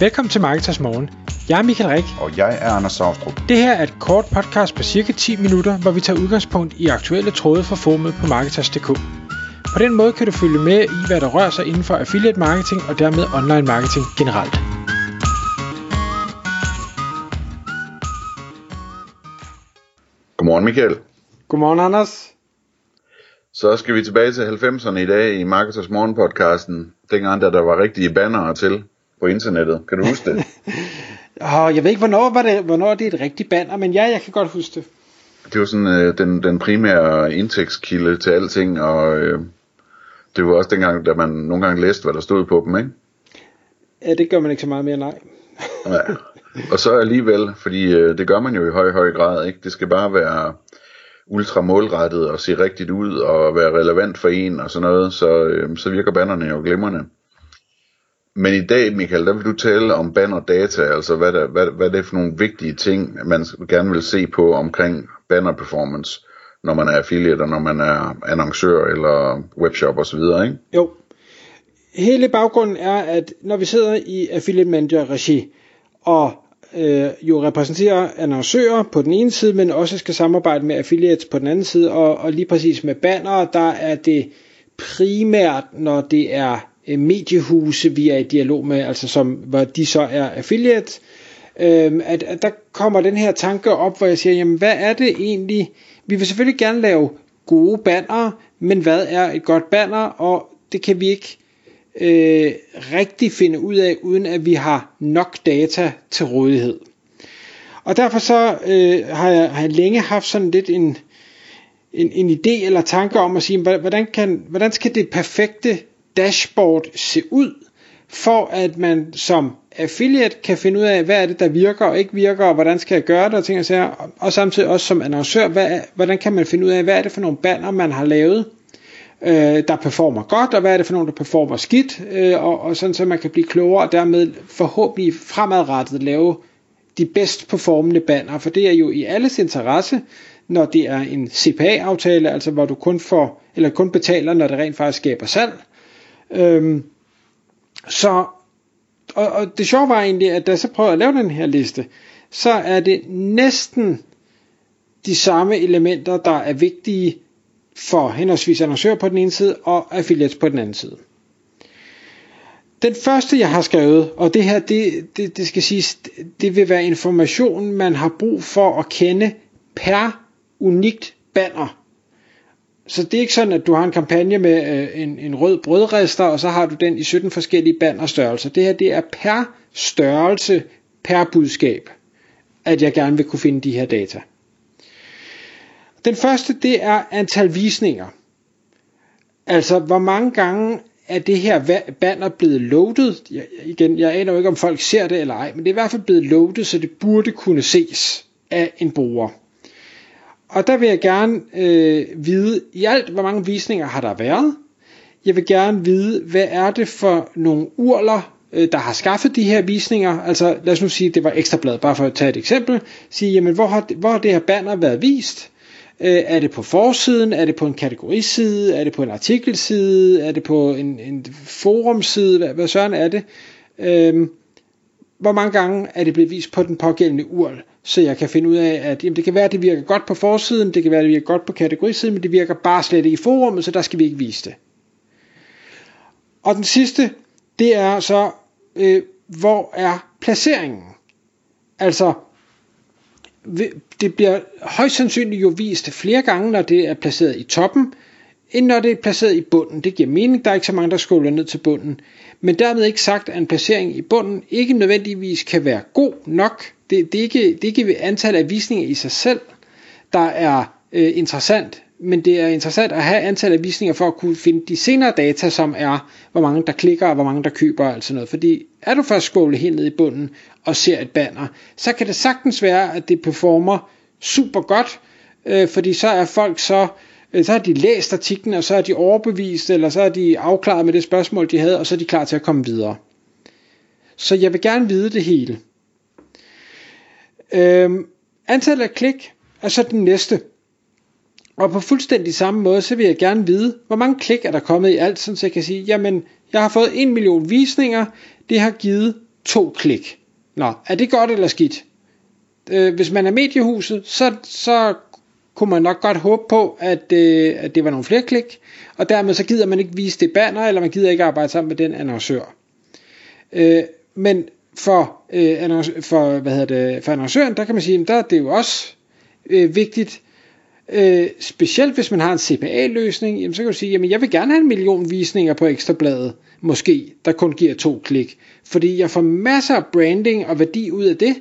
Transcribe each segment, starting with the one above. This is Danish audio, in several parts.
Velkommen til Marketers Morgen. Jeg er Michael Rik. Og jeg er Anders Saustrup. Det her er et kort podcast på cirka 10 minutter, hvor vi tager udgangspunkt i aktuelle tråde fra formet på Marketers.dk. På den måde kan du følge med i, hvad der rører sig inden for affiliate marketing og dermed online marketing generelt. Godmorgen Michael. Godmorgen Anders. Så skal vi tilbage til 90'erne i dag i Marketers Morgen podcasten. Dengang der, der var rigtige bannere til på internettet. Kan du huske det? oh, jeg ved ikke, hvornår, var det, hvornår det er et rigtigt banner, men ja, jeg kan godt huske det. Det var sådan øh, den, den primære indtægtskilde til alting, og øh, det var også dengang, da man nogle gange læste, hvad der stod på dem, ikke? Ja, det gør man ikke så meget mere, nej. ja. Og så alligevel, fordi øh, det gør man jo i høj, høj grad, ikke? Det skal bare være ultra målrettet og se rigtigt ud og være relevant for en og sådan noget, så, øh, så virker bannerne jo glimrende. Men i dag, Michael, der vil du tale om banner data, altså hvad, der, hvad, hvad det er for nogle vigtige ting, man gerne vil se på omkring banner performance, når man er affiliate, og når man er annoncør eller webshop osv., ikke? Jo. Hele baggrunden er, at når vi sidder i affiliate manager regi, og øh, jo repræsenterer annoncører på den ene side, men også skal samarbejde med affiliates på den anden side, og, og lige præcis med banner, der er det primært, når det er Øh, mediehuse, vi er i dialog med, altså som, hvor de så er affiliate, øh, at, at der kommer den her tanke op, hvor jeg siger, jamen hvad er det egentlig, vi vil selvfølgelig gerne lave gode banner, men hvad er et godt banner, og det kan vi ikke øh, rigtig finde ud af, uden at vi har nok data til rådighed. Og derfor så øh, har, jeg, har jeg længe haft sådan lidt en, en, en idé eller tanke om at sige, hvordan, kan, hvordan skal det perfekte dashboard se ud, for at man som affiliate kan finde ud af, hvad er det, der virker og ikke virker, og hvordan skal jeg gøre det, og ting og sager. Og samtidig også som annoncør, hvad, hvordan kan man finde ud af, hvad er det for nogle banner, man har lavet, øh, der performer godt, og hvad er det for nogle, der performer skidt, øh, og, og sådan så man kan blive klogere, og dermed forhåbentlig fremadrettet lave de bedst performende banner, for det er jo i alles interesse, når det er en CPA-aftale, altså hvor du kun får, eller kun betaler, når det rent faktisk skaber salg, Øhm, så, og, og det sjove var egentlig, at da jeg så prøvede at lave den her liste, så er det næsten de samme elementer, der er vigtige for henholdsvis annoncører på den ene side og affiliates på den anden side. Den første jeg har skrevet, og det her det, det, det skal siges, det vil være information man har brug for at kende per unikt banner så det er ikke sådan, at du har en kampagne med øh, en, en rød brødrester, og så har du den i 17 forskellige bannerstørrelser. Det her det er per størrelse, per budskab, at jeg gerne vil kunne finde de her data. Den første, det er antal visninger. Altså, hvor mange gange er det her banner blevet loaded? Jeg, igen, jeg aner jo ikke, om folk ser det eller ej, men det er i hvert fald blevet loaded, så det burde kunne ses af en bruger. Og der vil jeg gerne øh, vide i alt, hvor mange visninger har der været. Jeg vil gerne vide, hvad er det for nogle urler, øh, der har skaffet de her visninger. Altså lad os nu sige, at det var ekstrablad, bare for at tage et eksempel. Sige, jamen hvor har, hvor har det her banner været vist? Øh, er det på forsiden? Er det på en kategoriside? Er det på en artikelside? Er det på en, en forumside? Hvad, hvad søren er det? Øh, hvor mange gange er det blevet vist på den pågældende URL? så jeg kan finde ud af, at jamen, det kan være, at det virker godt på forsiden, det kan være, at det virker godt på kategorisiden, men det virker bare slet ikke i forummet, så der skal vi ikke vise det. Og den sidste, det er så, øh, hvor er placeringen? Altså, det bliver højst sandsynligt jo vist flere gange, når det er placeret i toppen, end når det er placeret i bunden. Det giver mening, der er ikke så mange, der skåler ned til bunden. Men dermed ikke sagt, at en placering i bunden ikke nødvendigvis kan være god nok, det, det, er ikke, det er ikke antallet af visninger i sig selv, der er øh, interessant, men det er interessant at have antallet af visninger for at kunne finde de senere data, som er, hvor mange der klikker og hvor mange der køber og alt sådan noget. Fordi er du først skålet helt ned i bunden og ser et banner, så kan det sagtens være, at det performer super godt, øh, fordi så er folk så, øh, Øh, så har de læst artiklen, og så er de overbevist, eller så er de afklaret med det spørgsmål, de havde, og så er de klar til at komme videre. Så jeg vil gerne vide det hele. Øhm, antallet af klik er så den næste. Og på fuldstændig samme måde, så vil jeg gerne vide, hvor mange klik er der kommet i alt, så jeg kan sige, jamen, jeg har fået en million visninger, det har givet to klik. Nå, er det godt eller skidt? Øh, hvis man er mediehuset, så, så kunne man nok godt håbe på, at, øh, at det var nogle flere klik, og dermed så gider man ikke vise det banner, eller man gider ikke arbejde sammen med den annoncør. Øh, men for, øh, for, hvad hedder det, for annoncøren, der kan man sige, at der er det jo også øh, vigtigt, øh, specielt hvis man har en CPA-løsning, jamen, så kan du sige, jamen jeg vil gerne have en million visninger på Ekstrabladet, måske, der kun giver to klik, fordi jeg får masser af branding og værdi ud af det,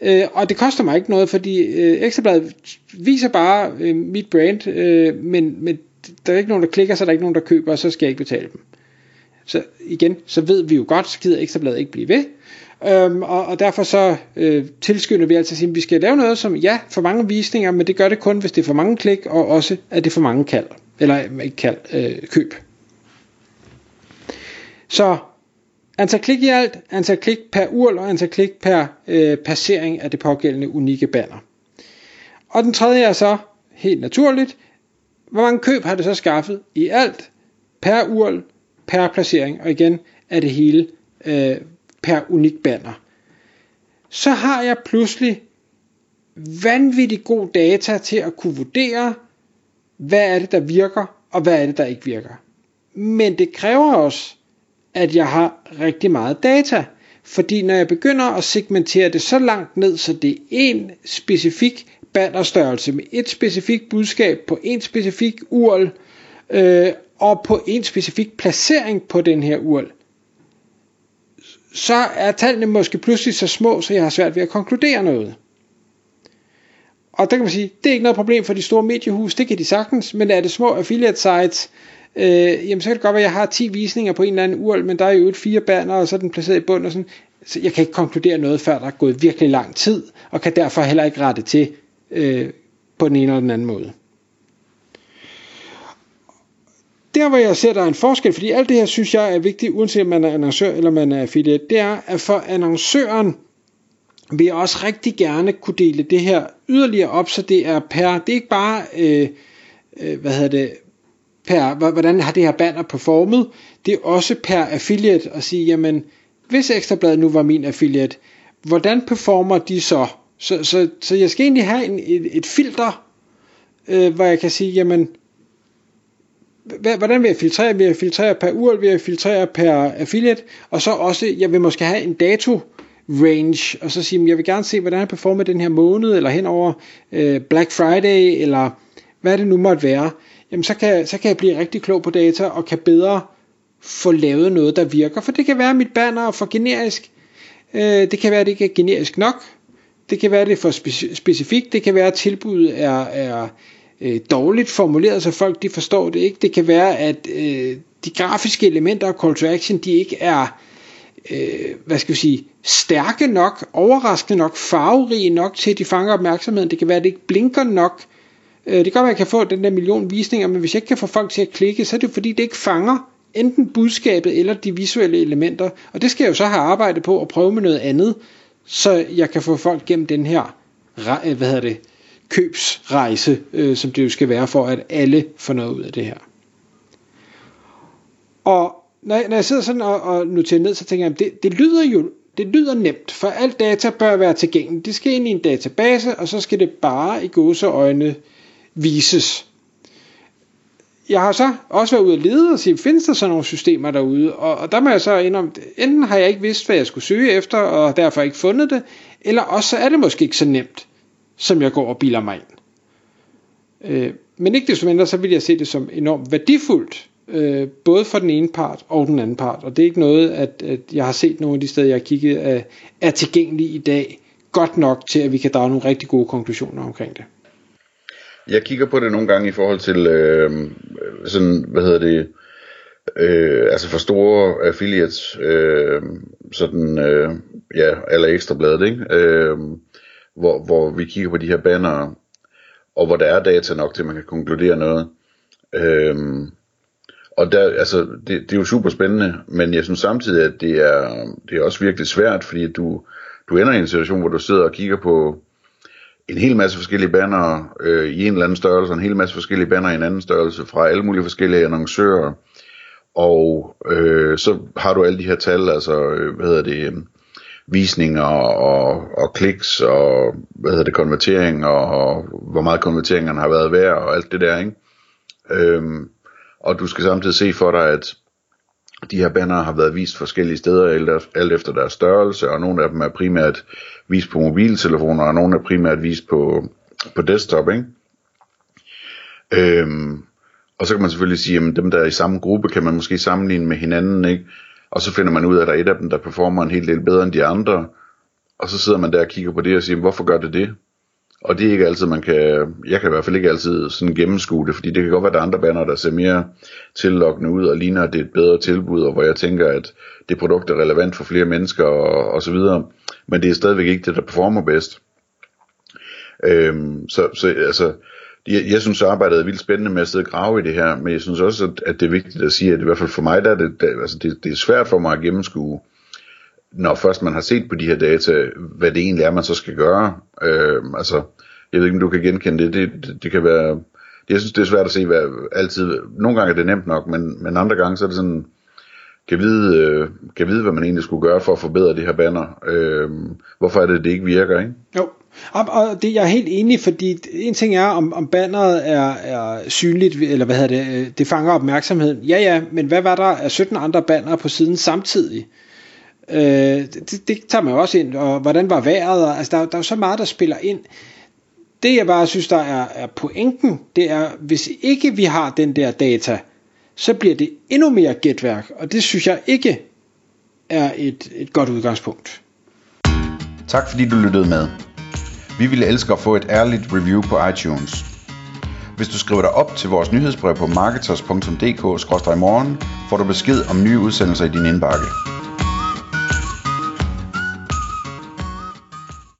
øh, og det koster mig ikke noget, fordi øh, Ekstrabladet viser bare øh, mit brand, øh, men, men der er ikke nogen, der klikker, så der er ikke nogen, der køber, og så skal jeg ikke betale dem. Så igen, så ved vi jo godt, så gider Ekstrabladet ikke blive ved, Øhm, og, og derfor så øh, tilskynder vi altså at sige, at vi skal lave noget, som ja, for mange visninger, men det gør det kun, hvis det er for mange klik, og også at det er for mange kald, eller ikke kald, øh, køb. Så antal klik i alt, antal klik per url og antal klik per øh, passering af det pågældende unikke banner. Og den tredje er så, helt naturligt, hvor mange køb har det så skaffet i alt per url, per placering, og igen er det hele øh, per unik banner. Så har jeg pludselig vanvittigt god data til at kunne vurdere, hvad er det, der virker, og hvad er det, der ikke virker. Men det kræver også, at jeg har rigtig meget data. Fordi når jeg begynder at segmentere det så langt ned, så det er en specifik bannerstørrelse med et specifikt budskab på en specifik URL, øh, og på en specifik placering på den her URL, så er tallene måske pludselig så små, så jeg har svært ved at konkludere noget. Og der kan man sige, det er ikke noget problem for de store mediehus, det kan de sagtens, men er det små affiliate sites, øh, jamen så kan det godt være, at jeg har 10 visninger på en eller anden URL, men der er jo et fire banner, og så er den placeret i bunden, og sådan. Så jeg kan ikke konkludere noget, før der er gået virkelig lang tid, og kan derfor heller ikke rette til øh, på den ene eller den anden måde der hvor jeg ser, der er en forskel, fordi alt det her synes jeg er vigtigt, uanset om man er annoncør eller man er affiliate, det er, at for annoncøren vil jeg også rigtig gerne kunne dele det her yderligere op, så det er per, det er ikke bare, øh, øh, hvad hedder det, per, hvordan har det her banner performet, det er også per affiliate at sige, jamen, hvis Ekstrabladet nu var min affiliate, hvordan performer de så? Så, så, så jeg skal egentlig have en, et, et filter, øh, hvor jeg kan sige, jamen, hvordan vil jeg filtrere? Vil jeg filtrere per URL? Vil jeg filtrere per affiliate? Og så også, jeg vil måske have en dato range, og så sige, jeg vil gerne se, hvordan jeg performer den her måned, eller hen over øh, Black Friday, eller hvad det nu måtte være. Jamen, så kan, så kan jeg blive rigtig klog på data, og kan bedre få lavet noget, der virker. For det kan være, at mit banner er for generisk. Øh, det kan være, at det ikke er generisk nok. Det kan være, at det er for specifikt. Det kan være, at tilbuddet er, er øh, dårligt formuleret, så folk de forstår det ikke. Det kan være, at øh, de grafiske elementer og call to action, de ikke er øh, hvad skal vi sige, stærke nok, overraskende nok, farverige nok til, at de fanger opmærksomheden. Det kan være, at det ikke blinker nok. Øh, det kan være, at jeg kan få den der million visninger, men hvis jeg ikke kan få folk til at klikke, så er det fordi, det ikke fanger enten budskabet eller de visuelle elementer. Og det skal jeg jo så have arbejdet på og prøve med noget andet, så jeg kan få folk gennem den her, øh, hvad hedder det, købsrejse, øh, som det jo skal være for, at alle får noget ud af det her. Og når, når jeg sidder sådan og, og noterer ned, så tænker jeg, det, det lyder jo det lyder nemt, for alt data bør være tilgængeligt. Det skal ind i en database, og så skal det bare i gåseøjne vises. Jeg har så også været ude at lede og sige, findes der sådan nogle systemer derude? Og, og der må jeg så indrømme, enten har jeg ikke vidst, hvad jeg skulle søge efter, og derfor ikke fundet det, eller også så er det måske ikke så nemt som jeg går og biler mig ind. Øh, men ikke desto mindre, så vil jeg se det som enormt værdifuldt, øh, både for den ene part og den anden part. Og det er ikke noget, at, at jeg har set nogle af de steder, jeg har kigget, er, er tilgængelige i dag, godt nok til, at vi kan drage nogle rigtig gode konklusioner omkring det. Jeg kigger på det nogle gange i forhold til, øh, sådan, hvad hedder det, øh, altså for store affiliates, øh, sådan, øh, ja, eller ekstrabladet, ikke? Øh, hvor, hvor vi kigger på de her banner, og hvor der er data nok til, at man kan konkludere noget. Øh, og der, altså, det, det er jo super spændende, men jeg synes samtidig, at det er, det er også virkelig svært, fordi du, du ender i en situation, hvor du sidder og kigger på en hel masse forskellige banner øh, i en eller anden størrelse, og en hel masse forskellige banner i en anden størrelse fra alle mulige forskellige annoncører, og øh, så har du alle de her tal, altså, øh, hvad hedder det, øh, visninger og, og kliks og hvad hedder det, konvertering og, og hvor meget konverteringerne har været værd og alt det der, ikke? Øhm, og du skal samtidig se for dig, at de her banner har været vist forskellige steder, alt efter deres størrelse, og nogle af dem er primært vist på mobiltelefoner, og nogle er primært vist på, på desktop, ikke? Øhm, og så kan man selvfølgelig sige, at dem der er i samme gruppe, kan man måske sammenligne med hinanden, ikke? Og så finder man ud af, at der er et af dem, der performer en helt del bedre end de andre, og så sidder man der og kigger på det og siger, hvorfor gør det det? Og det er ikke altid, man kan, jeg kan i hvert fald ikke altid sådan gennemskue det, fordi det kan godt være, at der er andre banner, der ser mere tillokkende ud og ligner, at det er et bedre tilbud, og hvor jeg tænker, at det produkt er relevant for flere mennesker og, og så videre. Men det er stadigvæk ikke det, der performer bedst. Øhm, så, så altså, jeg, jeg synes arbejdet er vildt spændende med at sidde og grave i det her, men jeg synes også, at, at det er vigtigt at sige, at i hvert fald for mig, der er det, der, altså det, det er svært for mig at gennemskue, når først man har set på de her data, hvad det egentlig er, man så skal gøre. Øh, altså, jeg ved ikke, om du kan genkende det. Det, det, det kan være... Det, jeg synes, det er svært at se, hvad altid... Nogle gange er det nemt nok, men, men andre gange så er det sådan... Kan vide, øh, kan vide, hvad man egentlig skulle gøre for at forbedre de her banner. Øh, hvorfor er det, det ikke virker, ikke? Jo, og, det, jeg er helt enig, fordi en ting er, om, om banneret er, er synligt, eller hvad hedder det, øh, det fanger opmærksomheden. Ja, ja, men hvad var der af 17 andre banner på siden samtidig? Øh, det, det tager man jo også ind, og hvordan var vejret, og, altså der, der er jo så meget, der spiller ind. Det jeg bare synes, der er, er pointen, det er, hvis ikke vi har den der data, så bliver det endnu mere gætværk, og det synes jeg ikke er et, et godt udgangspunkt. Tak fordi du lyttede med. Vi ville elske at få et ærligt review på iTunes. Hvis du skriver dig op til vores nyhedsbrev på marketers.dk-morgen, får du besked om nye udsendelser i din indbakke.